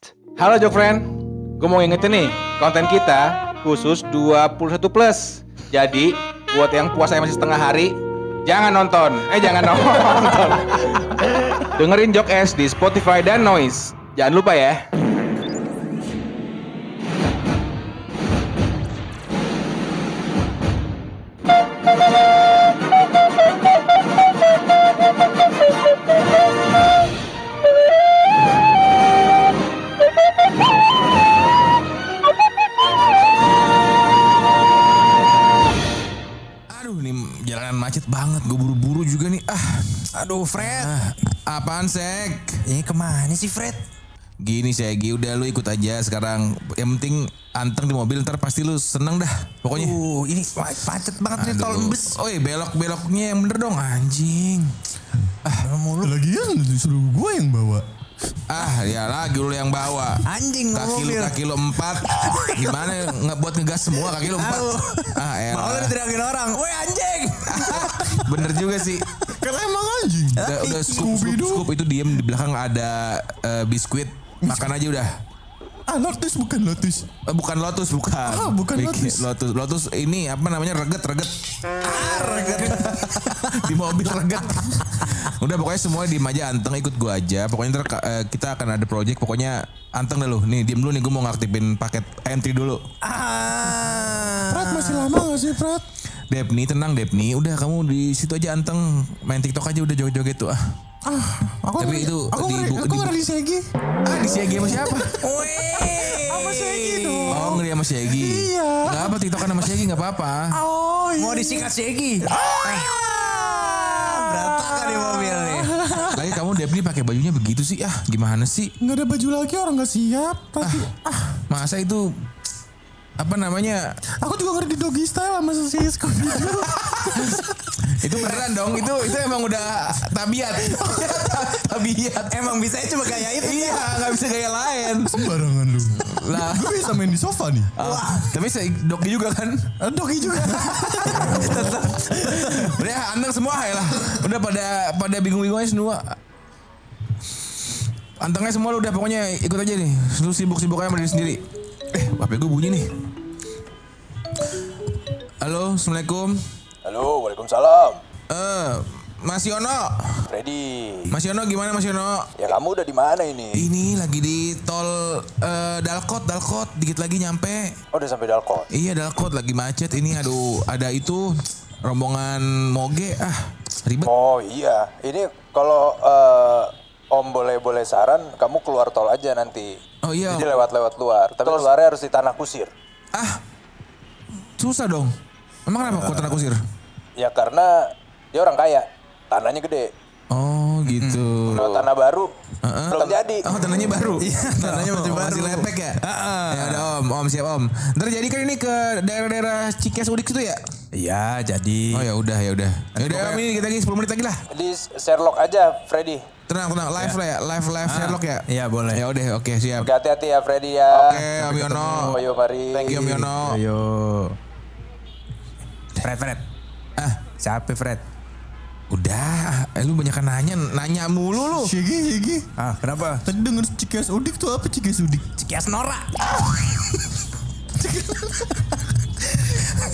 Podcast. Halo Jokfriend, gue mau ngingetin nih, konten kita khusus 21 plus. Jadi, buat yang puasa masih setengah hari, jangan nonton. Eh, jangan nonton. Dengerin Jok S di Spotify dan Noise. Jangan lupa ya. Aduh Fred, apaan sek? Ini ke mana sih Fred? Gini Segi udah lu ikut aja sekarang. Yang penting anteng di mobil ntar pasti lu seneng dah Pokoknya. Uh, ini ma- macet banget nih tol embes. Oh iya belok-beloknya yang bener dong. Anjing. Ah, mulu. Lagian disuruh gue yang bawa. Ah ya lagi lu yang bawa. Anjing Kaki lu kaki lu empat. Gimana nggak buat ngegas semua kaki lu empat. Ah Mau lu elah. diteriakin orang, woi anjing. Bener juga sih. Kan emang anjing. Udah, udah scoop, scoop, scoop itu diem di belakang ada eh, biskuit Makan aja udah Ah lotus bukan lotus. Eh, bukan Lotus bukan. Ah, bukan Bikin- Lotus. Lotus. Lotus ini apa namanya reget reget. Ah, reget. Di mobil reget. Udah pokoknya semua diem aja anteng ikut gua aja. Pokoknya ntar eh, kita akan ada project. Pokoknya anteng dah lu. Nih diem dulu nih gua mau ngaktifin paket entry dulu. Ah. Prat masih lama gak sih Prat? Depni tenang Depni. Udah kamu di situ aja anteng main TikTok aja udah joget-joget tuh ah. Ah, aku Tapi ngeri- itu aku di ngeri, aku di ngeri Segi. Ah di Siagi sama siapa? Wih. Sama Segi dong. Oh ngeri sama Siagi. Iya. Gak apa TikTokan sama Siagi gak apa-apa. Oh iya. Mau disikat Segi. Ah, berantakan di mobil nih. Lagi kamu Depni pakai bajunya begitu sih ah gimana sih? Nggak ada baju lagi orang nggak siap. Tapi ah. Masa itu apa namanya? aku juga ngerti doggy style sama si Scooby. Itu beneran dong. Itu itu emang udah tabiat. tabiat. Emang bisa cuma gaya itu. Iya, nggak bisa gaya lain. Sembarangan lu. Lah, Gue bisa main di sofa nih. ah, tapi saya doki juga kan. Ah, Doggy juga. Udah anteng semua ya lah. Udah pada pada bingung-bingung aja semua. Antengnya semua lu udah pokoknya ikut aja nih. Lu sibuk-sibuk aja sama diri sendiri. Eh, HP gue bunyi nih. Halo, Assalamualaikum. Halo, Waalaikumsalam. Eh, Mas Yono. Freddy. Mas Yono gimana Mas Yono? Ya kamu udah di mana ini? Ini lagi di tol eh, Dalkot, Dalkot, dikit lagi nyampe. Oh, udah sampai Dalkot. Iya Dalkot lagi macet ini. Aduh, ada itu rombongan moge. Ah, ribet. Oh iya, ini kalau eh, Om boleh-boleh saran, kamu keluar tol aja nanti. Oh iya. Jadi lewat-lewat luar. Tapi keluarnya harus di tanah kusir. Ah, susah dong. Emang kenapa kota Nakusir? Ya karena dia orang kaya, tanahnya gede. Oh gitu. Kalau tanah baru, Heeh. belum jadi. Oh tanahnya baru. Iya tanahnya masih baru. Masih lepek ya. Ya udah om, om siap om. Ntar jadi kan ini ke daerah-daerah Cikeas Udik itu ya? Iya, jadi. Oh ya udah ya udah. Ya udah om ini kita lagi 10 menit lagi lah. Di Sherlock aja, Freddy. Tenang tenang live lah ya, live live Sherlock ya. Iya, boleh. Ya udah oke siap. Hati-hati ya Freddy ya. Oke Om Yono. Ayo mari. Thank you Om Yono. Ayo. Fred, Fred. Ah, Siapa Fred? udah. Eh lu banyak nanya, nanya mulu lu. Segi, Segi. Ah, kenapa? Tadi denger Cikias Udik tuh apa Cikias Udik? Cikias Nora.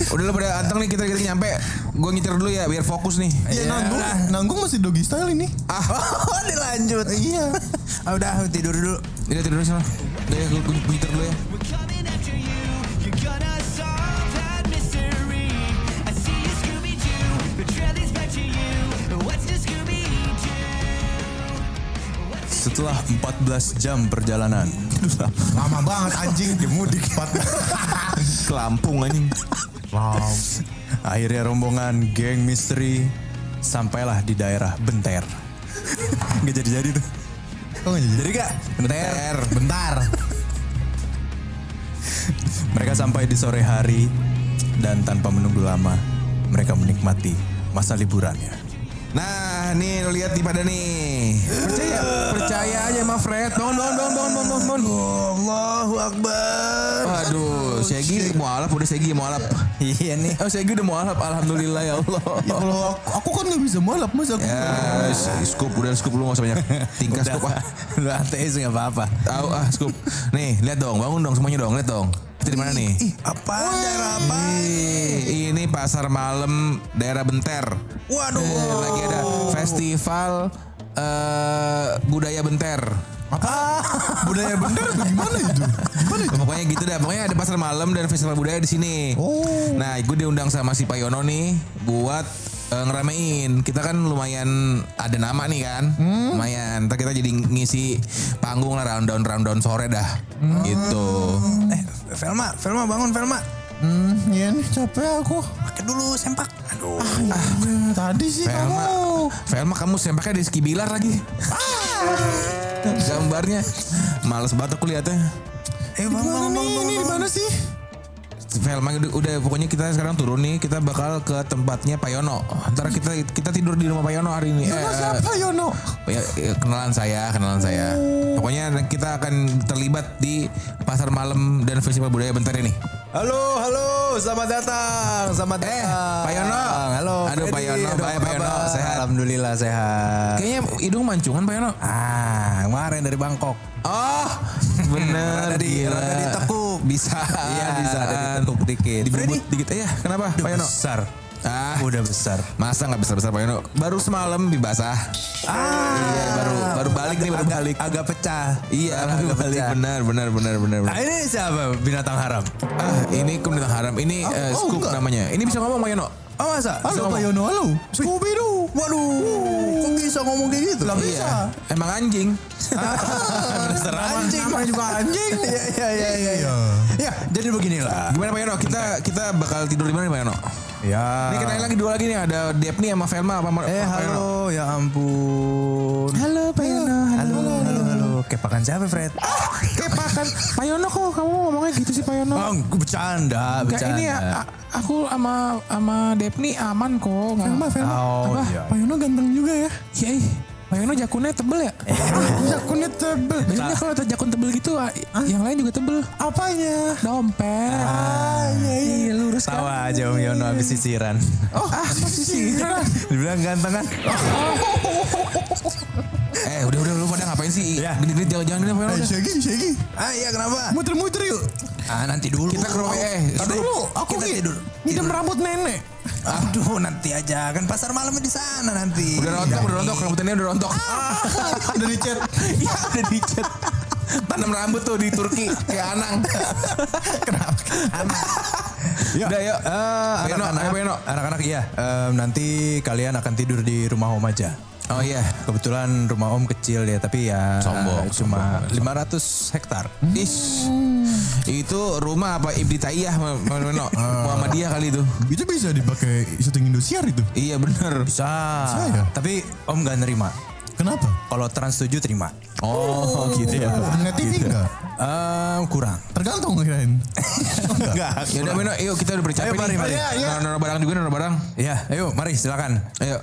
Udah lu pada anteng nih kita kita nyampe. Gue nyetir dulu ya biar fokus nih. Iya, nanggung. Nanggung masih doggy style ini. Ah, Oh, dilanjut. Iya. Ah, udah tidur dulu. Udah tidur dulu sana. Udah gue nyetir dulu ya. Setelah 14 jam perjalanan. Lama banget anjing. Dia mudik. Ke Lampung anjing. Wow. Akhirnya rombongan geng misteri sampailah di daerah Benter. Gak jadi-jadi tuh. Kok nggak jadi? Jadi gak? Bentar, bentar. Mereka sampai di sore hari dan tanpa menunggu lama mereka menikmati masa liburannya. Nah, nih lu lihat di pada nih. Percaya, percaya aja sama Fred. Bangun, bangun, bangun, bangun, bangun, bangun. Allahu Akbar. Waduh, Shaggy mualaf udah Segi mualaf. Iya nih. Oh Segi udah mualaf alhamdulillah ya Allah. Ya kalau aku, aku kan nggak bisa malap mas aku. Ya, scoop udah scoop lu gak usah banyak tingkah scoop ah. Lu ateis nggak apa-apa. Tahu ah scoop. Nih, lihat dong, bangun dong semuanya dong, lihat dong. Di mana nih? Apa daerah apa? Ih, ini pasar malam daerah Benter. Waduh. Eh, lagi ada festival eh budaya Benter. Apa? Budaya bener gimana itu? Gimana itu? Pokoknya gitu dah. Pokoknya ada pasar malam dan festival budaya di sini. Oh. Nah, gue diundang sama si Pak Yono nih buat eh, ngeramein. Kita kan lumayan ada nama nih kan. Lumayan. Ntar kita jadi ngisi panggung lah rundown rundown sore dah. Gitu. Eh, Velma, Velma bangun Velma. Hmm, iya nih capek aku. Pakai dulu sempak. Aduh. Ya, tadi sih Velma, kamu. Velma kamu sempaknya di ski bilar lagi. Gambarnya males banget aku lihatnya. Eh, bangun, Gimana bangun, nih? bangun, Ini di bangun. mana sih? Velma udah, udah pokoknya kita sekarang turun nih kita bakal ke tempatnya Pak Yono. Antara kita kita tidur di rumah Pak Yono hari ini. Yono Eh, siapa Yono? Ya, ya, kenalan saya, kenalan saya. Pokoknya kita akan terlibat di pasar malam dan festival budaya bentar ini. Halo, halo, selamat datang, selamat Eh, datang. Pak Yono. Halo, Aduh, Pak. Yono, Aduh, baik, Pak Yono, sehat. Alhamdulillah sehat. Kayaknya hidung mancungan Pak Yono. Ah, kemarin dari Bangkok. Oh, bener. Rada di- rada ditekuk. Bisa. Iya, bisa ada ditekuk dikit. Dibubut dikit. Iya, kenapa Udah Pak Yono? besar. Ah, Udah besar. masa nggak besar-besar Pak Yono? Baru semalam dibasah. Ah, Iya, baru baru balik nih, baru agak, balik. Agak pecah. Iya, agak balik. pecah. Benar, benar, benar, benar. benar. Nah, ini siapa binatang haram? Ah, ini kum bintang haram. Ini eh, oh, scoop namanya. Ini bisa ngomong Pak Yono? Oh masa? Halo Pak Yono, halo. Scooby Doo. Waduh, kok bisa ngomong kayak gitu? Lah bisa. Iya. Emang anjing. Dasar anjing. Namanya juga anjing. Iya, iya, iya, iya. Iya. Ya, jadi beginilah. Gimana Pak Yono? Kita kita bakal tidur di mana nih, Pak Yono? Ya. Ini kenalin lagi dua lagi nih ada Depni sama Velma apa Eh, Yono? halo, ya ampun. Halo Pak Yono. Halo, halo, halo. Kepakan siapa, Fred? Kepakan. Pak Yono kok kamu ngomongnya gitu sih Pak Yono? Oh, gue bercanda, Enggak bercanda. ini ya, a- aku sama sama Depni aman kok. Nggak- Velma, Velma. Oh, Apa? iya. Pak Yono ganteng juga ya. Iya, ih. Pak Yono jakunnya tebel ya? Jakunnya tebel. Biasanya kalau jakun tebel gitu, ah, yang lain juga tebel. Apanya? Dompet. Ah, iya, iya. Iya lurus kan. Tawa aja Om Yono habis sisiran. Oh, Ah, sih. Dibilang ganteng kan? eh, udah udah lu pada ngapain sih? Ya. Gini-gini jangan jangan gini Yono. Eh, udah. Shaggy, Shaggy. Ah iya kenapa? Muter-muter yuk. Ah nanti dulu. Kita ke rumah eh. Tar dulu, aku kita tidur. ngidam rambut nenek. Aduh nanti aja kan pasar malamnya di sana nanti. Udah rontok, udah rontok, rambutnya udah rontok. Udah dicat. Iya, udah dicet. Tanam rambut tuh di Turki kayak Anang. Ya, Udah, yuk. Eh, Pak Yono, anak-anak, anak-anak iya. Nanti kalian akan tidur di rumah Om aja. Oh iya. Kebetulan rumah Om kecil ya, tapi ya Sombong, cuma 500 hektar. Is. Itu rumah apa Ibdi Taiyah Pak Yono? Muhammadiyah kali itu. Itu bisa dipakai syuting Indosiar itu. Iya bener. Bisa. ya? Tapi Om gak nerima. Kenapa? Kalau Trans 7 terima. Oh gitu ya. Nggak TV enggak? Em, kurang. Tergantung kirain. Enggak. Ya udah Mino, yuk kita udah bercapek Ayo, mari, mari. Iya, iya. Naro barang juga, naro barang. Ya, ayo mari silakan. Ayo.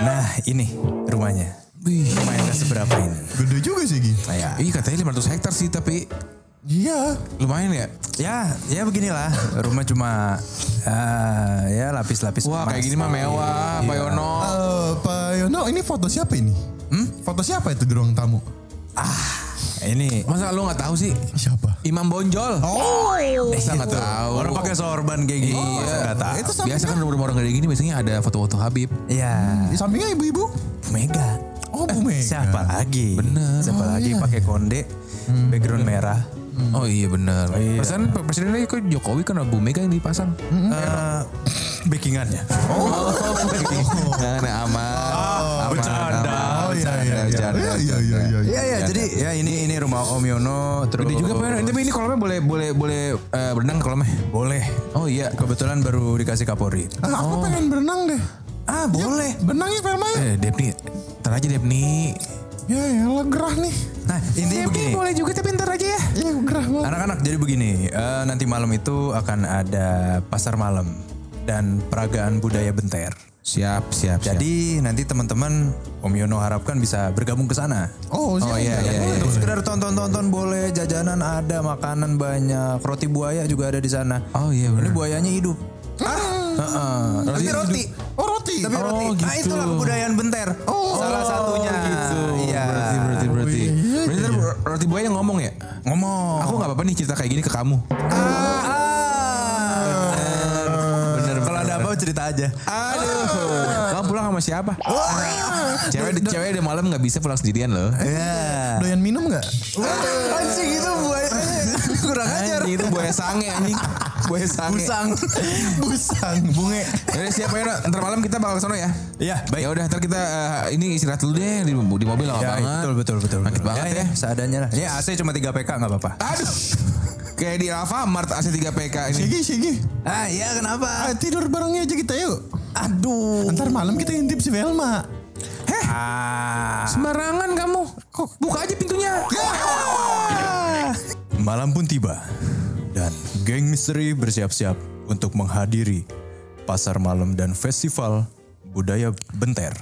Nah, ini rumahnya. Wih. Rumah yang seberapa ini. Gede juga sih, Gi. Nah, ya. Ih katanya 500 hektar sih tapi Iya. lumayan ya. Ya, ya beginilah. Rumah cuma ah, ya lapis-lapis. Wah kayak gini mah mewah, Pak Iya. Yono. Eh, Pak Yono, ini foto siapa ini? Hmm? Foto siapa itu di ruang tamu? Ini Masa lu nggak tahu sih? Siapa? Imam Bonjol. Oh, Masa nggak tahu? orang pakai sorban kayak gini. Iya. Masa nggak tahu. itu sampingnya, Biasa kan rumah-rumah orang kayak gini biasanya ada foto-foto Habib. Iya. di sampingnya ibu-ibu. Bu Mega. Oh, Bu Mega. Siapa lagi? Bener. Siapa Oh, lagi iya. pakai konde, background merah. Oh iya benar. iya. Perasaan presidennya kok Jokowi kan Bu Mega yang dipasang. Eh, backingannya. Oh, nah, aman. aman. bercanda. aman. Oh, iya, iya, iya. Iya, iya, iya, iya. Iya ya, jadi ya ini ini rumah Om Yono terus. Gede juga Pak Yono. Tapi ini kolamnya boleh boleh boleh eh, berenang kolamnya. Boleh. Oh iya. Kebetulan baru dikasih Kapolri. Ah, aku pengen berenang deh. Ah, boleh. Berenang ya, Velma ya? Eh Depni, ntar aja Depni. Ya, ya, lah gerah nih. Nah, intinya begini. boleh juga tapi ntar aja ya. Iya, gerah banget. Anak-anak jadi begini, eh, nanti malam itu akan ada pasar malam dan peragaan budaya Benter. Siap, siap, siap. Jadi nanti teman-teman Om Yono harapkan bisa bergabung ke sana. Oh, Oh iya iya iya. Untuk sekedar tonton-tonton boleh, jajanan ada, makanan banyak, roti buaya juga ada di sana. Oh iya Ini benar. buayanya hidup. Heeh. Tapi roti. Oh roti. Tapi Oh, roti. Nah gitu. itulah kebudayaan benter. Salah satunya. gitu. Iya. Berarti berarti berarti. Berarti ntar roti buaya yang ngomong ya? Ngomong. Aku nggak apa-apa nih cerita kayak gini ke kamu. Ah, bener. Cerita aja. Aduh. Kamu pulang sama siapa? Cewek cewek di malam nggak bisa pulang sendirian loh. Iya. Doyan minum nggak? Anjing itu buayanya kurang ajar. Anjing itu buaya sange anjing. Buaya sange. Busang. Busang. Bunge. Yaudah siap ya Ntar malam kita bakal ke sono ya. Iya, baik. Ya udah ntar kita eh, ini istirahat dulu deh di, di mobil lama Ya, banget. betul betul betul. Sakit banget ya. Seadanya lah. Ini AC cuma 3 PK nggak apa-apa. Aduh. Kayak di Alfamart AC 3 PK ini. Sigi, Sigi. Ah iya kenapa? Ah, tidur barengnya aja kita yuk. Aduh. Ntar malam kita intip si Velma. Ah. Sembarangan kamu. Kok buka aja pintunya. Malam pun tiba dan geng misteri bersiap-siap untuk menghadiri pasar malam dan festival budaya Benter.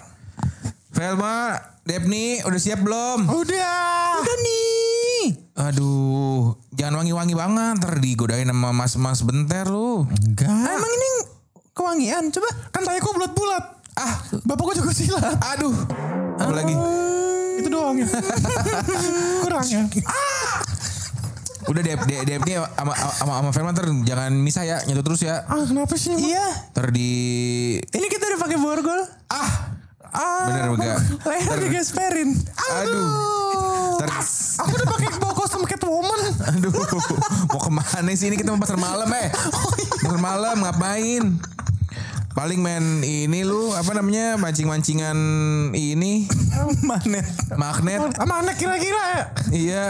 Velma, Depni udah siap belum? Udah. Udah nih. Aduh, jangan wangi-wangi banget ntar digodain sama mas-mas benter lu. Enggak. Emang ini kewangian coba. Kan tayaku bulat-bulat. Ah, Bapakku juga silat. aduh. Apa lagi? Itu doang ya. Kurang ya. Udah Dep, Dep, Depni sama sama sama Velma ntar jangan misah ya, nyatu terus ya. Ah kenapa sih? emang? Iya. Ntar di Ini kita udah pakai borgol. ah, Ah. bener enggak? Leher digesperin. Aduh. Ntar, Aku udah pakai bawa kostum Catwoman. aduh, mau ke mana sih ini kita mau pasar malam eh? Pasar malam ngapain? Paling main ini lu apa namanya mancing-mancingan ini Manet. magnet. Sama anak kira-kira ya. Iya.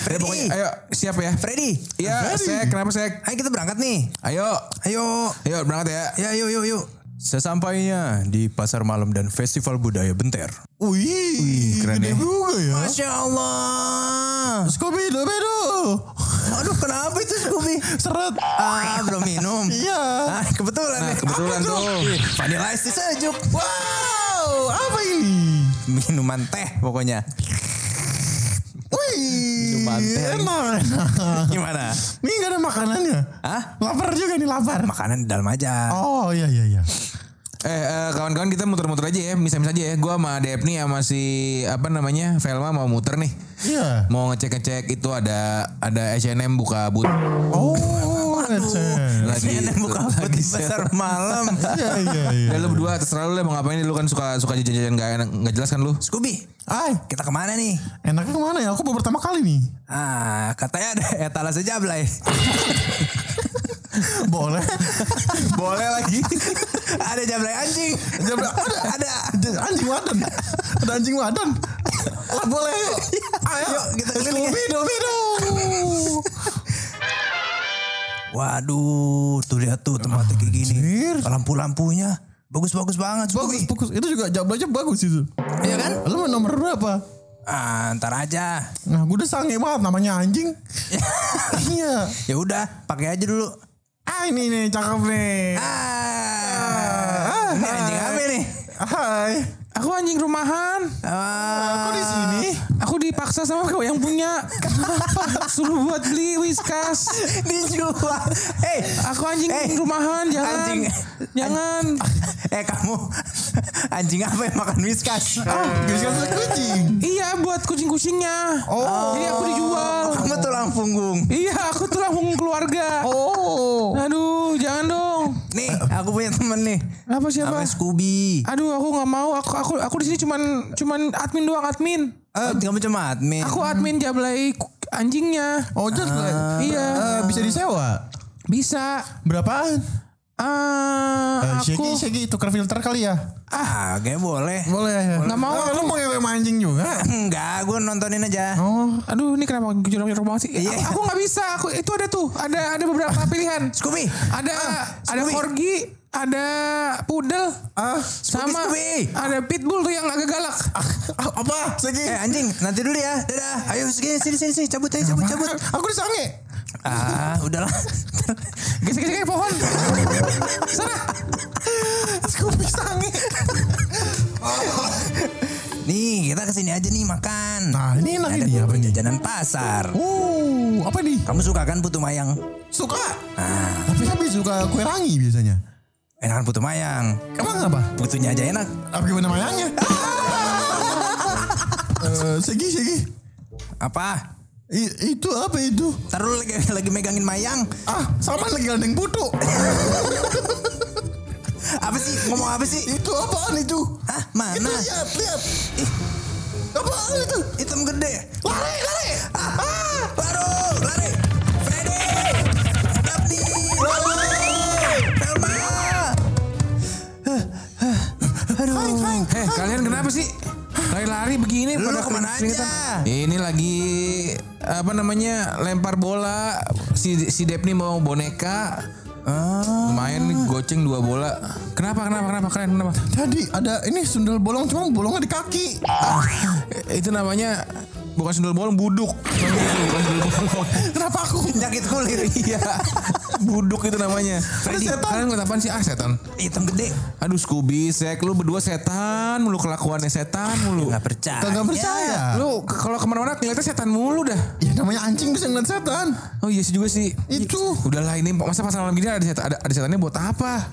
Ya, pokoknya, ayo siap ya. Freddy. Iya, sek. Kenapa sek? Ayo kita berangkat nih. Ayo, Ayo. ayo berangkat ya. Ya yuk yuk yuk. Sesampainya di pasar malam dan festival budaya Benter. Wih, keren ya. juga ya. Masya Allah. Scooby Doo Bedo. Aduh kenapa itu Scooby? Seret. Ah belum minum. Iya. Ah, kebetulan Nah, nih. kebetulan tuh. Vanilla ice sejuk. Wow, apa ini? Minuman teh pokoknya. Wih, enak. Gimana? Ini gak ada makanannya. Hah? Lapar juga nih lapar. Makanan di dalam aja. Oh iya iya iya. Eh, eh, kawan-kawan kita muter-muter aja ya, bisa-bisa aja ya. Gua sama Depni sama si apa namanya Velma mau muter nih. Iya. Mau ngecek-ngecek itu ada ada H&M buka but Oh, Ecen. lagi Ini buka apa di pasar malam. Iya iya iya. Ya lu berdua terserah lu deh mau ngapain lu kan suka suka jajan-jajan gak enak gak jelas kan lu. Scooby, Ay, kita ke mana nih? enaknya ke mana ya? Aku baru pertama kali nih. Ah, katanya ada etalase jablay. Boleh. Boleh lagi. ada jablay anjing. Jablay ada. Ada. Anjing wadan. Ada anjing wadan. Lah boleh. Ayo Yuk, kita keliling ya. Scooby Doo Bedo. Waduh, tuh lihat tuh tempatnya kayak gini. Lampu-lampunya bagus-bagus banget. Bagus, bagus. Itu juga jablanya bagus itu. Iya kan? Lu mau nomor berapa? Ah, ntar aja. Nah, gue udah sange banget namanya anjing. iya. Ya udah, pakai aja dulu. Ah ini nih cakep nih. Ah, ini anjing apa nih? Hai. Aku anjing rumahan. Ah, Kok di sini? Aku dipaksa sama kau yang punya. Suruh buat beli whiskas. dijual. Eh, Aku anjing Eh, rumahan, jangan. anjing. Jangan. eh kamu anjing apa yang makan whiskas? Whiskas kucing. Iya buat kucing-kucingnya. Oh. Jadi aku dijual. Kamu tulang punggung. Iya aku tuh langsung keluarga. Oh. Aduh jangan dong. Nih, aku punya temen nih. Apa siapa? Namanya Scooby. Aduh aku nggak mau. Aku aku aku di sini cuman cuman admin doang admin. Eh, kamu cuma admin. Aku admin jablay anjingnya. Oh, just Iya. Eh, bisa disewa. Bisa. Berapaan? Ah, Eh, aku Shaggy, Shaggy tukar filter kali ya? ah, kayak boleh. Boleh. Nggak mau, Oh, lu mau ngewe anjing juga? Enggak, gue nontonin aja. Oh. Aduh ini kenapa jorok-jorok banget sih? Iya. Aku- nggak bisa. Aku itu ada tuh. Ada ada beberapa pilihan. Scooby. Ada ada Scooby. corgi, ada poodle, Ah, sama Scooby. ada pitbull tuh yang agak galak. ah, apa? Shaggy. Eh anjing, nanti dulu ya. Dadah. Ayo sini sini sini, sini. cabut aja, cabut cabut. Aku disange. Ah, udahlah. Gesek-gesek pohon. Sana. Scooby sange. Nih, kita ke sini aja nih makan. Nah, ini enak Ada ini apa nih? jajanan pasar. Oh, apa nih? Kamu suka kan putu mayang? Suka. Tapi tapi suka kue rangi biasanya. Enakan putu mayang. Emang apa? Putunya aja enak. Apa gimana mayangnya? Eh, segi segi. Apa? I- itu apa itu? Taruh lagi, lagi megangin mayang. Ah, sama lagi gandeng putu. Apa sih? Ngomong apa sih? itu apaan itu? Hah? Itu Mana? lihat, lihat. Apaan itu? Hitam gede. Lari, lari. Ah, baru, lari. Heh, kalian kenapa sih? Lari-lari begini Lu pada ke mana aja? Ini lagi apa namanya lempar bola. Si si Depni mau boneka. Ah. Main nih, goceng dua bola. Kenapa kenapa kenapa kalian kenapa? Tadi ada ini sundel bolong cuma bolongnya di kaki. Ah, itu namanya bukan sundel bolong buduk. Bukan sundel bolong. Kenapa aku? Penyakit kulit. Iya. Buduk itu namanya. Freddy, setan. kalian ngeliat apaan sih? Ah setan. Hitam gede. Aduh Scooby, Sek, lu berdua setan mulu kelakuannya setan mulu. Gak percaya. Kagak percaya. Lu ke- kalau ke mana-mana ngeliatnya setan mulu dah. Ya namanya anjing bisa ngeliat setan. Oh iya sih juga sih. Itu. Udahlah ini masa pasang malam gini ada setan, ada, ada setannya buat apa?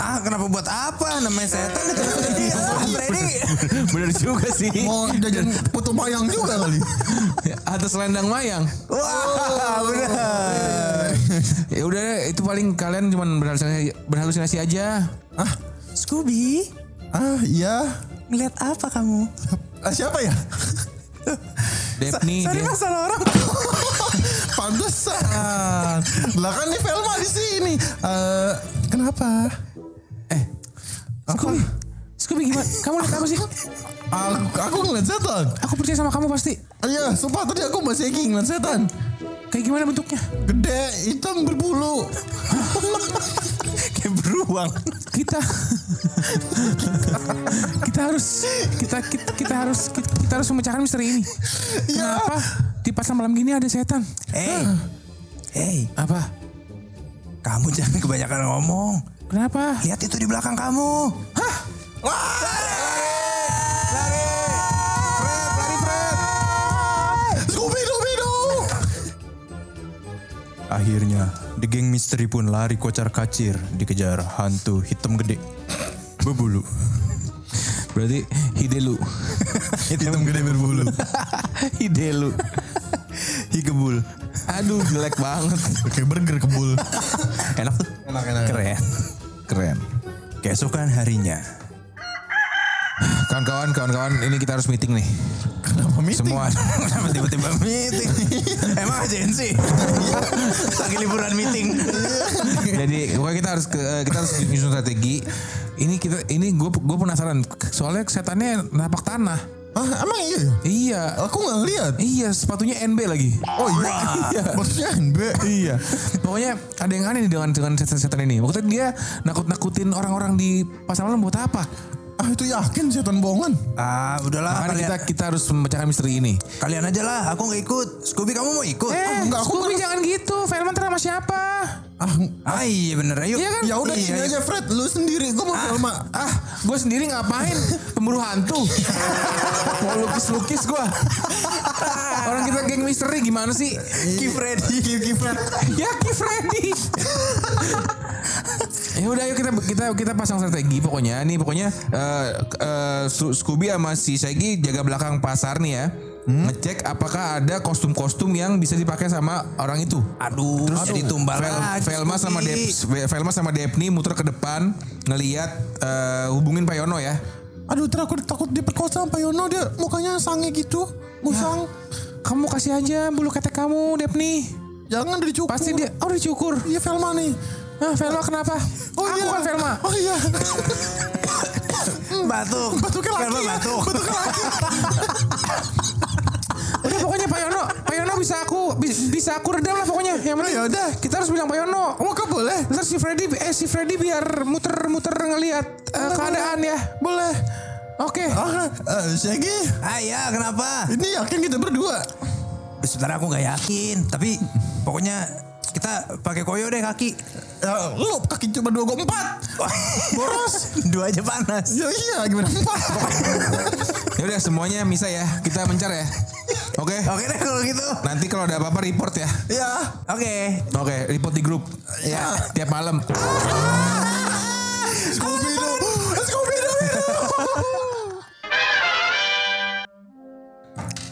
Ah, kenapa buat apa? Namanya setan itu. Ah, Freddy. Bener juga sih. Mau jajan putu mayang juga kali. Atas selendang mayang. Wah, benar. Ya udah itu paling kalian cuman berhalusinasi, berhalusinasi aja. Ah, Scooby, ah iya. ngeliat apa kamu? Ah, siapa ya? Depni Sorry dia. mas, salah orang. Pantesan. Lah kan nih Velma di sini. Eh, kenapa? Eh, Scooby. Scooby gimana? Kamu lihat apa sih? Aku, aku ngeliat setan. Aku percaya sama kamu pasti. Iya, sumpah tadi aku masih Egi ngeliat setan. Kayak gimana bentuknya? Gede, hitam, berbulu. Kayak beruang. Kita kita harus kita kita, kita harus kita, kita harus memecahkan misteri ini. Iya. Kenapa di pasar malam gini ada setan? Hey, hey, Apa? kamu jangan kebanyakan ngomong. Kenapa? Lihat itu di belakang kamu. Hah? Scooby Scooby Akhirnya, The Gang Misteri pun lari kocar kacir dikejar hantu hitam gede. Berbulu. Berarti Hidelu. Hitam gede berbulu. Hidelu. Higebul. Aduh jelek banget. Kayak burger kebul. Enak tuh. Enak enak. Keren. Keren. Keesokan harinya, Kawan-kawan, kawan-kawan, ini kita harus meeting nih. Kenapa meeting? Semua. Kenapa tiba-tiba meeting? Emang agensi? Lagi liburan meeting. Jadi pokoknya kita harus ke, kita harus nyusun strategi. Ini kita ini gue gue penasaran soalnya setannya napak tanah. Ah, emang iya ya? Iya. Aku nggak ngeliat. Iya, sepatunya NB lagi. Oh iya. Maksudnya NB. Iya. Pokoknya ada yang aneh nih dengan dengan setan-setan ini. Waktu dia nakut-nakutin orang-orang di pasar malam buat apa? Ah itu yakin setan bohongan. Ah, udahlah Makanya kalian. kita kita harus memecahkan misteri ini. Kalian aja lah, aku nggak ikut. Scooby kamu mau ikut? Eh, enggak, aku Scooby jangan gitu. Velman sama siapa? Ah, Ah iya bener, ayo. Iya kan? ya udah Iya, sini iya. aja Fred, lu sendiri. Gue mau Velma. Ah, gue sendiri ngapain? Pemburu hantu. Mau lukis-lukis gue. Orang kita geng misteri gimana sih? Ki Freddy, Ki, Ki Fred. Ya Ki Freddy. Ya udah ayo kita kita kita pasang strategi pokoknya nih pokoknya eh eh, Su- Scooby sama si Shaggy jaga belakang pasar nih ya. Ngecek apakah ada kostum-kostum yang bisa dipakai sama orang itu. Aduh, terus jadi tumbal Vel-. Velma sama Dep. Velma sama Depni muter ke depan ngelihat eh, hubungin Pak Yono ya. Aduh, aku takut diperkosa sama Pak Yono. Dia mukanya sange gitu. Musang. Kamu kasih aja bulu ketek kamu Depni. Jangan dicukur. Pasti dia oh dicukur. Iya Velma nih. Ah, Velma kenapa? Oh Aku iya. kan Velma. Oh iya. batuk. Batuknya laki Velma ya. batuk. Batuknya laki. Udah pokoknya Pak Yono, Pak Yono bisa aku bi- bisa aku redam lah pokoknya. Yang penting ya udah. kita harus bilang Pak Yono. Oh, kok boleh? Ntar si Freddy eh si Freddy biar muter-muter ngelihat eh, keadaan ya. Boleh. Oke. Ah, eh, Shaggy, Ah iya, kenapa? ini yakin kita berdua. Sebenarnya aku nggak yakin, tapi pokoknya kita pakai koyo deh kaki. Ya, lu kaki cuma dua gue empat. Boros. Dua aja panas. Ya iya gimana empat. Ya udah semuanya bisa ya. Kita mencar ya. Oke. Oke deh kalau gitu. Nanti kalau ada apa-apa report ya. ya. Oke. Oke, report di grup. Ya, tiap malam. Scooby Doo. Scooby Doo.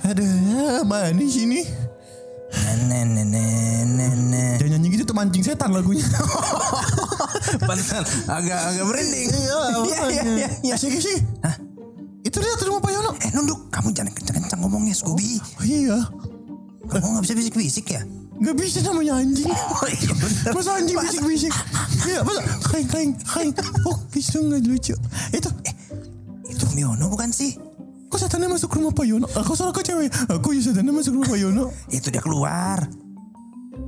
Aduh, mana sini? Jangan nyanyi gitu tuh mancing setan lagunya. Pantesan agak agak merinding. Iya, iya iya iya. iya. Sih, sih. Hah? Itu dia tuh rumah Pak Yono. Eh nunduk, kamu jangan kencang-kencang ngomongnya Scooby. Oh, iya. Kamu nggak bisa bisik-bisik ya? Gak bisa namanya anjing. Oh iya bener. Masa anjing bisik-bisik. Iya, masa kain kain kain. Oh, itu nggak lucu. Itu, Eh, itu Miono bukan sih? Kok setannya masuk rumah Pak Yono? Aku suara ke cewek. Aku ya setannya masuk rumah Pak Yono. Itu dia keluar.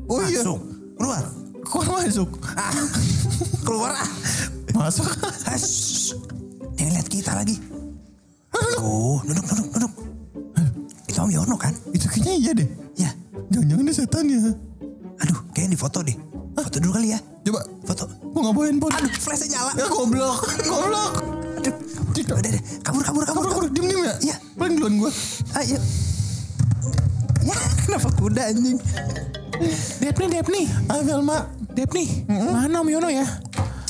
Oh iya. Masuk. Keluar. Kok masuk? Ah, keluar ah. Masuk. Hush. Dia ngeliat kita lagi. Tuh, duduk, duduk, duduk. Itu Om Yono kan? Itu kayaknya iya deh. Ya. Jangan-jangan dia setan ya. Aduh, kayaknya di foto deh. Foto dulu kali ya. Coba. Foto. Mau ngapain, Pon? Aduh, flashnya nyala. Ya goblok. Goblok. Udah, udah, udah. Kabur, kabur, kabur. Kabur, kabur. Diem, diem ya? Iya. Paling duluan gua. Ayo. Ya, kenapa kuda anjing? Depni, Depni. Ah, Velma. Depni. Mana Om Yono ya?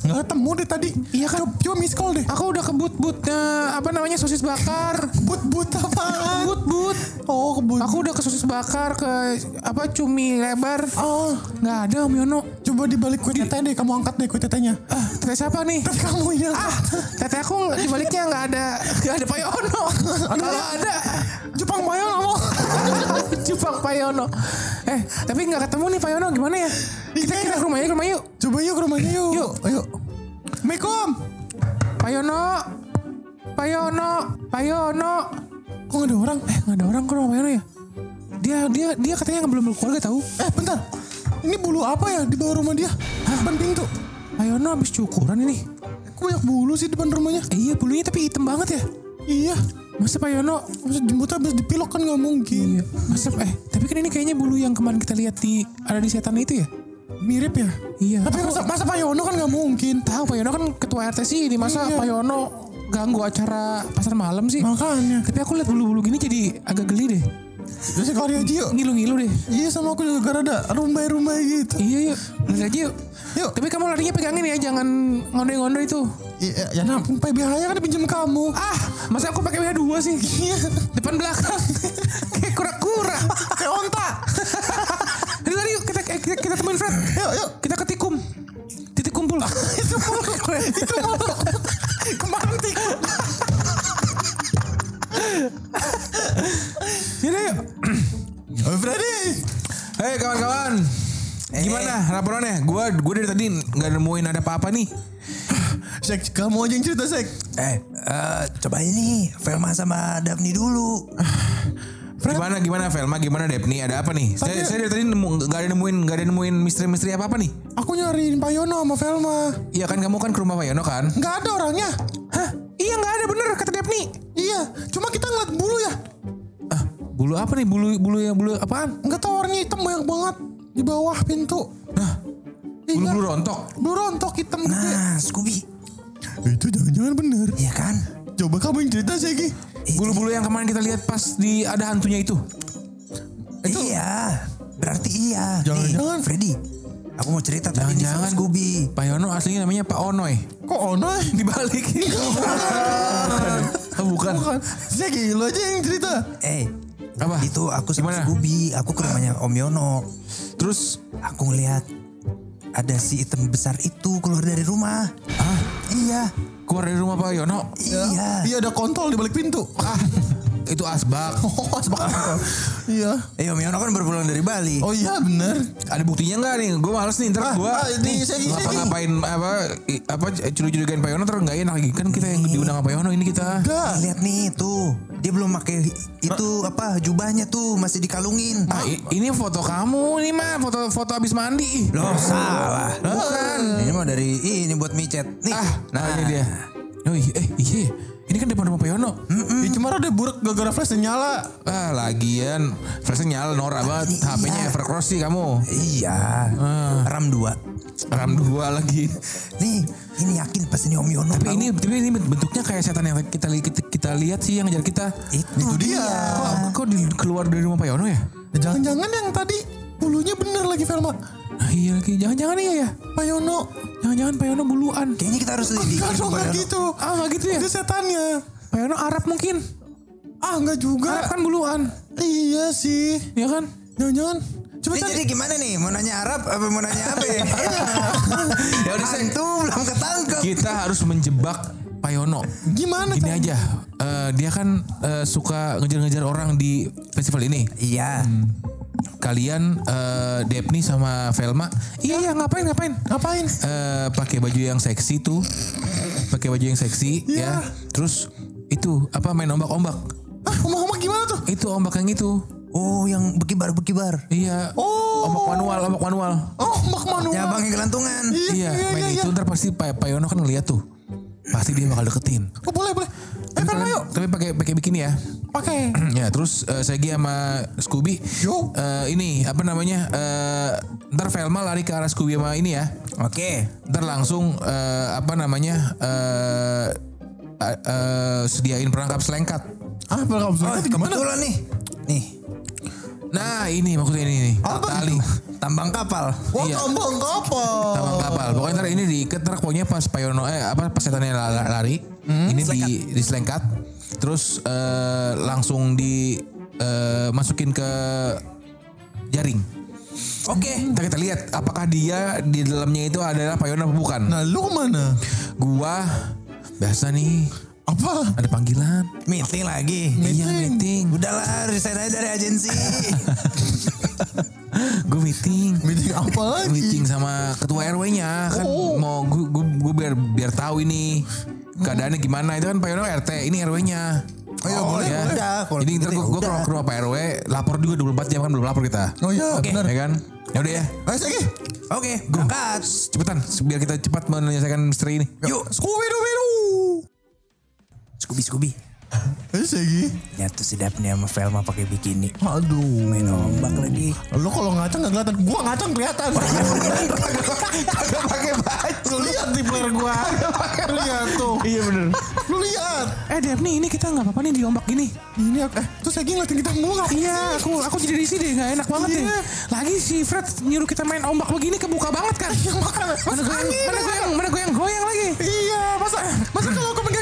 Nggak ketemu deh tadi. Iya kan? Coba, coba miss call deh. Aku udah ke but-but eh, apa namanya sosis bakar. But-but apaan? But-but. Oh, kebut. Aku udah ke sosis bakar ke apa cumi lebar. Oh, Nggak ada Om Yono. coba di balik kue teteh deh. Kamu angkat deh kue tetehnya. Ah, teteh siapa nih? Teteh kamu ya. Ah, teteh aku di baliknya nggak ada nggak ada Pak Yono. Kalau ada Jepang Mayo kamu. Jepang Pak Yono. Eh, tapi nggak ketemu nih Pak Yono gimana ya? Kita kita ke rumahnya ke rumah yuk. Coba yuk ke rumahnya yuk. Yuk. Ayo. Assalamualaikum. Pak Yono. Pak Yono. Pak Yono. Kok gak ada orang? Eh, nggak ada orang ke rumah Pak Yono ya? Dia dia dia katanya belum berkeluarga tahu. Eh bentar. Ini bulu apa ya di bawah rumah dia? Depan pintu. Pak Yono habis cukuran ini. Kok banyak bulu sih depan rumahnya? Eh, iya bulunya tapi hitam banget ya. Iya. Masa Pak Yono Masa jembutnya habis dipilok kan gak mungkin. Iya. Masa eh tapi kan ini kayaknya bulu yang kemarin kita lihat di ada di setan itu ya? Mirip ya? Iya. Tapi Aku masa, masa Pak Yono kan gak mungkin. tahu Pak Yono kan ketua RT sih ini masa Iya. Pak Yono ganggu acara pasar malam sih? Makanya. Tapi aku lihat bulu-bulu gini jadi agak geli deh. Terus sekali aja yuk. Ngilu-ngilu deh. Iya sama aku juga gara ada rumbai-rumbai gitu. Iya yuk, lari aja yuk. Yuk. Tapi kamu larinya pegangin ya, jangan ngondo-ngondo itu. Iya, ya nampung PBH-nya kan dipinjam kamu. Ah, masa aku pakai BH dua sih? Iya. Depan belakang. Kayak kura-kura. Kayak onta. Ini lari yuk, kita, kita, kita temuin Fred. Yuk, yuk. Kita ke Tikum. Titik kumpul. Itu mulu. Itu mulu. Kemarin tikus. Yaudah yuk. Oh, Freddy. Hei kawan-kawan. Gimana laporannya? Gua gua dari tadi nggak nemuin ada apa-apa nih. Sek, kamu aja yang cerita, Sek. Eh, eh, coba ini Velma sama Daphne dulu. Gimana gimana Velma gimana Depni ada apa nih? Saya, Tadi- saya dari tadi nemu nggak ada nemuin nggak ada nemuin misteri-misteri apa apa nih? Aku nyariin Pak Yono sama Velma. Iya kan kamu kan ke rumah Pak Yono kan? Nggak ada orangnya. Hah? Iya nggak ada bener kata Depni. Iya, cuma kita ngeliat bulu ya. Ah, bulu apa nih? Bulu bulu yang bulu apaan? Nggak tahu warnanya hitam banyak banget di bawah pintu. Nah, Iya. bulu bulu rontok. Bulu rontok hitam gede. Nah. Itu jangan-jangan bener. Iya kan? Coba kamu yang cerita, Segi. Bulu-bulu yang kemarin kita lihat pas di ada hantunya itu. Iya. Berarti iya. Jangan-jangan. Nih, Freddy. Aku mau cerita tadi nih sama Jangan-jangan Scooby. Pak Yono aslinya namanya Pak Onoy. Kok ono? Dibalik. oh, bukan. Bukan. Segi, lo aja yang cerita. Eh, Apa? Itu aku sama Gimana? Scooby. Aku ke rumahnya Om Yono. Terus Aku ngeliat ada si item besar itu keluar dari rumah. ah, Iya. keluar dari rumah Pak Yono. Iya. Iya ada kontol di balik pintu. Ah, itu asbak. Oh, asbak. Iya. Eh, Om Yono kan baru pulang dari Bali. Oh iya bener. Ada buktinya nggak nih? Gue males nih ntar Ah, gue ah, ini saya- ngapa ngapain apa apa curi-curigain Pak Yono ntar nggak enak lagi kan kita yang diundang sama Pak Yono ini kita. Enggak. Lihat nih tuh. Dia belum pakai itu apa jubahnya tuh masih dikalungin. Ah, i- ini foto kamu nih mah foto foto abis mandi. Loh, salah. Bukan. Micet. Nih. Ah, nah ini dia. Oh iya, eh iya. Ini kan depan rumah Pak Yono. Ya, cuma ada buruk gara-gara flashnya nyala. Ah, lagian flashnya nyala norak banget. Iya. HP-nya Evercross sih kamu. Iya. RAM 2. RAM 2 lagi. Nih, ini yakin pasti ini Om Yono. Tapi ini tapi ini bentuknya kayak setan yang kita kita, kita lihat sih yang ngejar kita. itu, dia. Kok, kok di, keluar dari rumah Pak Yono ya? Ya, Jangan-jangan yang tadi bulunya bener lagi Velma. Nah, iya lagi. Jangan-jangan iya ya. Pak Yono. Jangan-jangan Pak Yono buluan. Kayaknya kita harus Enggak lidikin dong, Pak enggak Yono. gitu. Ah, nggak gitu ya? Itu setannya. Pak Yono Arab mungkin. Ah, enggak juga. Arab kan buluan. Iya sih. Ya kan? Jangan-jangan. Coba Ini tadi. jadi gimana nih? Mau nanya Arab apa mau nanya apa ya? ya udah Hantu belum ketangkep. Kita harus menjebak Pak Yono. Gimana Gini aja, eh, dia kan eh, suka ngejar-ngejar orang di festival ini. Iya. Kalian eh, Depni sama Velma, iya iya ngapain ngapain? Ngapain? Eh, pakai baju yang seksi tuh, pakai baju yang seksi Iya. ya. Terus itu apa main ombak-ombak? Ah, omak-omak gimana tuh? Itu ombak yang itu. Oh, yang bekibar-bekibar. Iya. Oh. Ombak manual, ombak manual. Oh, omak manual. Ya bang yang gelantungan. Iya, main iya, itu ntar pasti Pak Pak Yono kan ngeliat tuh. Pasti dia bakal deketin. Oh, boleh, boleh. Eh, Tapi, Velma yuk. tapi pakai pakai bikini ya. Pakai. ya terus eh, Segi sama Scooby Yo. eh, ini apa namanya eh, ntar Velma lari ke arah Scooby sama ini ya Oke. ntar langsung eh, apa namanya eh, eh, eh, sediain perangkap selengkat Ah, Oh, berapa selengkat gimana? kebetulan nih. Nih, nah ini maksudnya ini nih Apa tali tambang kapal. Wah, Iya. tambang kapal. tambang kapal pokoknya ntar ini diikat ntar pokoknya pas Payono eh apa pas setannya la- lari ini di diselengkat terus eh, langsung di eh, masukin ke jaring Oke. Ntar kita lihat apakah dia di dalamnya itu adalah Payono apa bukan. Nah, lu ke mana? Gua biasa nih Apa? ada panggilan. Meeting lagi. Iya meeting. Udahlah, resign aja dari agensi. Gue meeting. Meeting apa lagi? Meeting sama ketua RW-nya kan Oh. mau gue biar biar tahu ini keadaannya gimana itu kan Payono RT ini RW-nya. Oh, iya, boleh, ya. Udah, kalau Jadi gitu ntar gue ke rumah Pak RW lapor juga 24 jam kan belum lapor kita. Oh iya, benar. Ya kan? Ya udah ya. Ayo, Segi. Oke, berangkat. Cepetan biar kita cepat menyelesaikan misteri ini. Yuk, Scooby-Doo. Scooby Scooby. Ayo, Segi. Nyatu si Daphne sama Velma pakai bikini. Aduh. Main ombak lagi. Lu kalau ngacang gak kelihatan. Gua ngacang kelihatan. Kagak pakai baju. Lihat di player gua. Lu lihat tuh. Iya bener. Lu lihat. Eh Dev nih ini kita nggak apa-apa nih di ombak gini. Ini eh terus Segi ngeliatin kita mulu Iya, aku aku jadi risih deh, nggak enak banget deh. Lagi si Fred nyuruh kita main ombak begini kebuka banget kan. Iya makanya. Mana goyang, mana goyang, mana goyang, lagi. Iya, masa masa kalau aku pegangin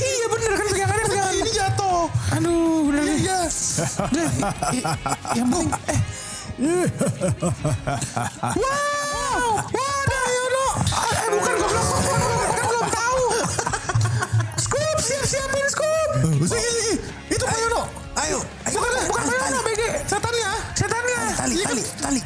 Iya bener kan pegangannya pegangan. Ini jatuh. Aduh, bener deh. Iya. Udah, yang penting eh. Wow, wow, Yono. Eh bukan goblok, kan belum tahu. Scoop, siap siapin scoop. Itu Pak Yono. Ayo, ayo. Bukan, bukan tali, Yono, BG. Setannya. Setannya. tali, tali, tali.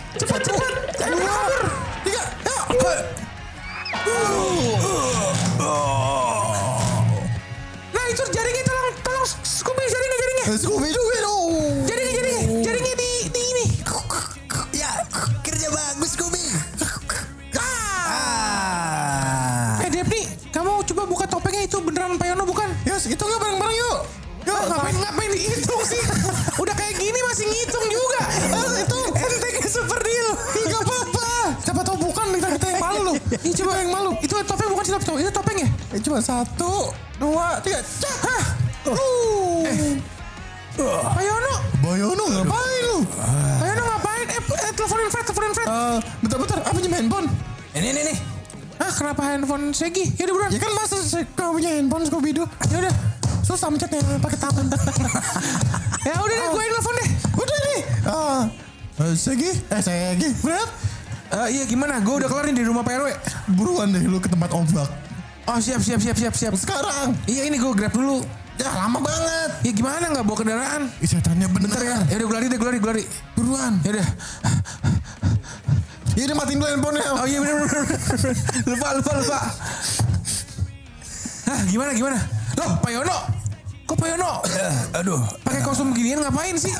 Cuma satu, dua, tiga. Cak. Hah? Uh. Pak Yono, Bayono ngapain lu? Pak Yono ngapain? Eh, eh teleponin Fred, teleponin Fred. Eh, bentar-bentar, apa punya handphone? Ini, ini, nih. Ah, kenapa handphone Segi? Ya udah buruan. Ya kan masa kau punya handphone Scooby Doo? Ya udah. Susah mencetnya pakai tangan. Ya udah deh, gue yang telepon deh. Udah nih. Ah, eh, Segi, eh Segi, Fred, Eh, iya gimana? Gue udah kelar nih di rumah Pak RW. buruan deh lu ke tempat ombak. Oh siap siap siap siap siap. Sekarang. Iya ini gue grab dulu. Ya lama banget. Ya gimana nggak bawa kendaraan? Ih, setannya bener Bentar ya. Ya udah gue lari deh gue lari gue lari. Buruan. Ya udah. Ya udah matiin dulu handphonenya. Oh iya bener bener. lupa lupa lupa. Hah gimana gimana? Loh Pak Yono. Kok Pak Yono? Eh, aduh, Pakai kostum ginian ngapain sih?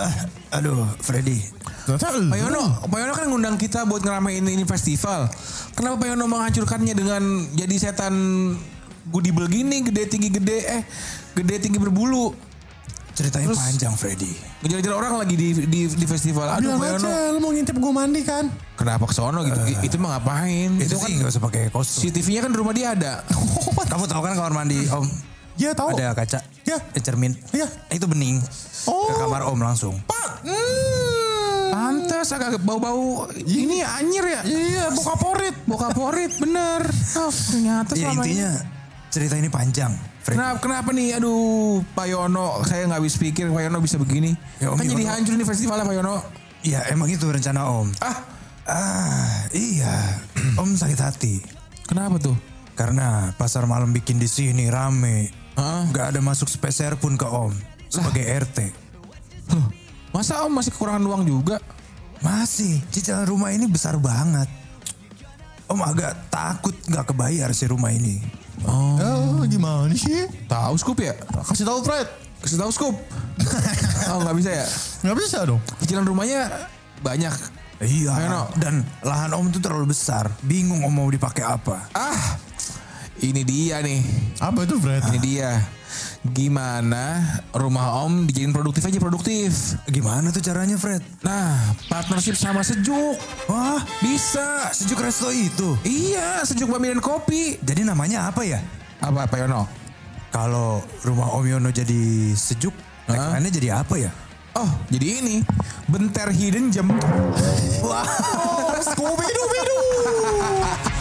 eh, aduh, Freddy. Ternyata Pak Yono, Pak Yono kan ngundang kita buat ngeramein ini festival. Kenapa Pak Yono menghancurkannya dengan jadi setan goodie gini, gede tinggi gede, eh gede tinggi berbulu. Ceritanya Terus- panjang Freddy. Ngejar-ngejar orang lagi di di, di festival. Aduh, Bilang Pak Yono. aja lu mau ngintip gue mandi kan. Kenapa ke sono gitu? I- itu mah ngapain? Itu kan sih nggak usah pakai kostum. CCTV-nya kan di rumah dia ada. Kamu tahu kan kamar mandi Om? Iya tahu. Ada kaca. Ya. Eh, cermin. Iya. Itu bening. Oh. Ke kamar Om langsung. Pantes agak bau-bau ini anjir ya. Iya, bokap porit. Bokaporit bener. Oh, ternyata Ya selama intinya cerita ini panjang. Freddy. Kenapa, kenapa nih? Aduh, Pak Yono, saya nggak habis pikir Pak Yono bisa begini. Ya, Om kan jadi hancur nih festivalnya Pak Yono. Ya emang itu rencana Om. Ah, Ah iya. Om sakit hati. kenapa tuh? Karena pasar malam bikin di sini rame. Hah? Gak ada masuk speser pun ke Om. Sebagai RT. Loh, masa Om masih kekurangan uang juga? Masih, cicilan rumah ini besar banget. Om agak takut gak kebayar si rumah ini. Oh, gimana sih? Tahu scoop ya? Kasih tahu Fred. Kasih tahu scoop. oh nggak bisa ya? Nggak bisa dong. Cicilan rumahnya banyak. Iya, Ayo, No. dan lahan Om itu terlalu besar. Bingung Om mau dipakai apa. Ah, ini dia nih. Apa itu Fred? Ini dia. Gimana rumah Om dijadiin produktif aja produktif. Gimana tuh caranya Fred? Nah, partnership sama Sejuk. Wah, Bisa. sejuk resto itu. Iya, Sejuk Bami dan Kopi. Jadi namanya apa ya? Apa Pak Yono? Kalau rumah Om Yono jadi sejuk, tagline-nya jadi apa ya? Oh, jadi ini Benter Hidden Gem. Scooby Doo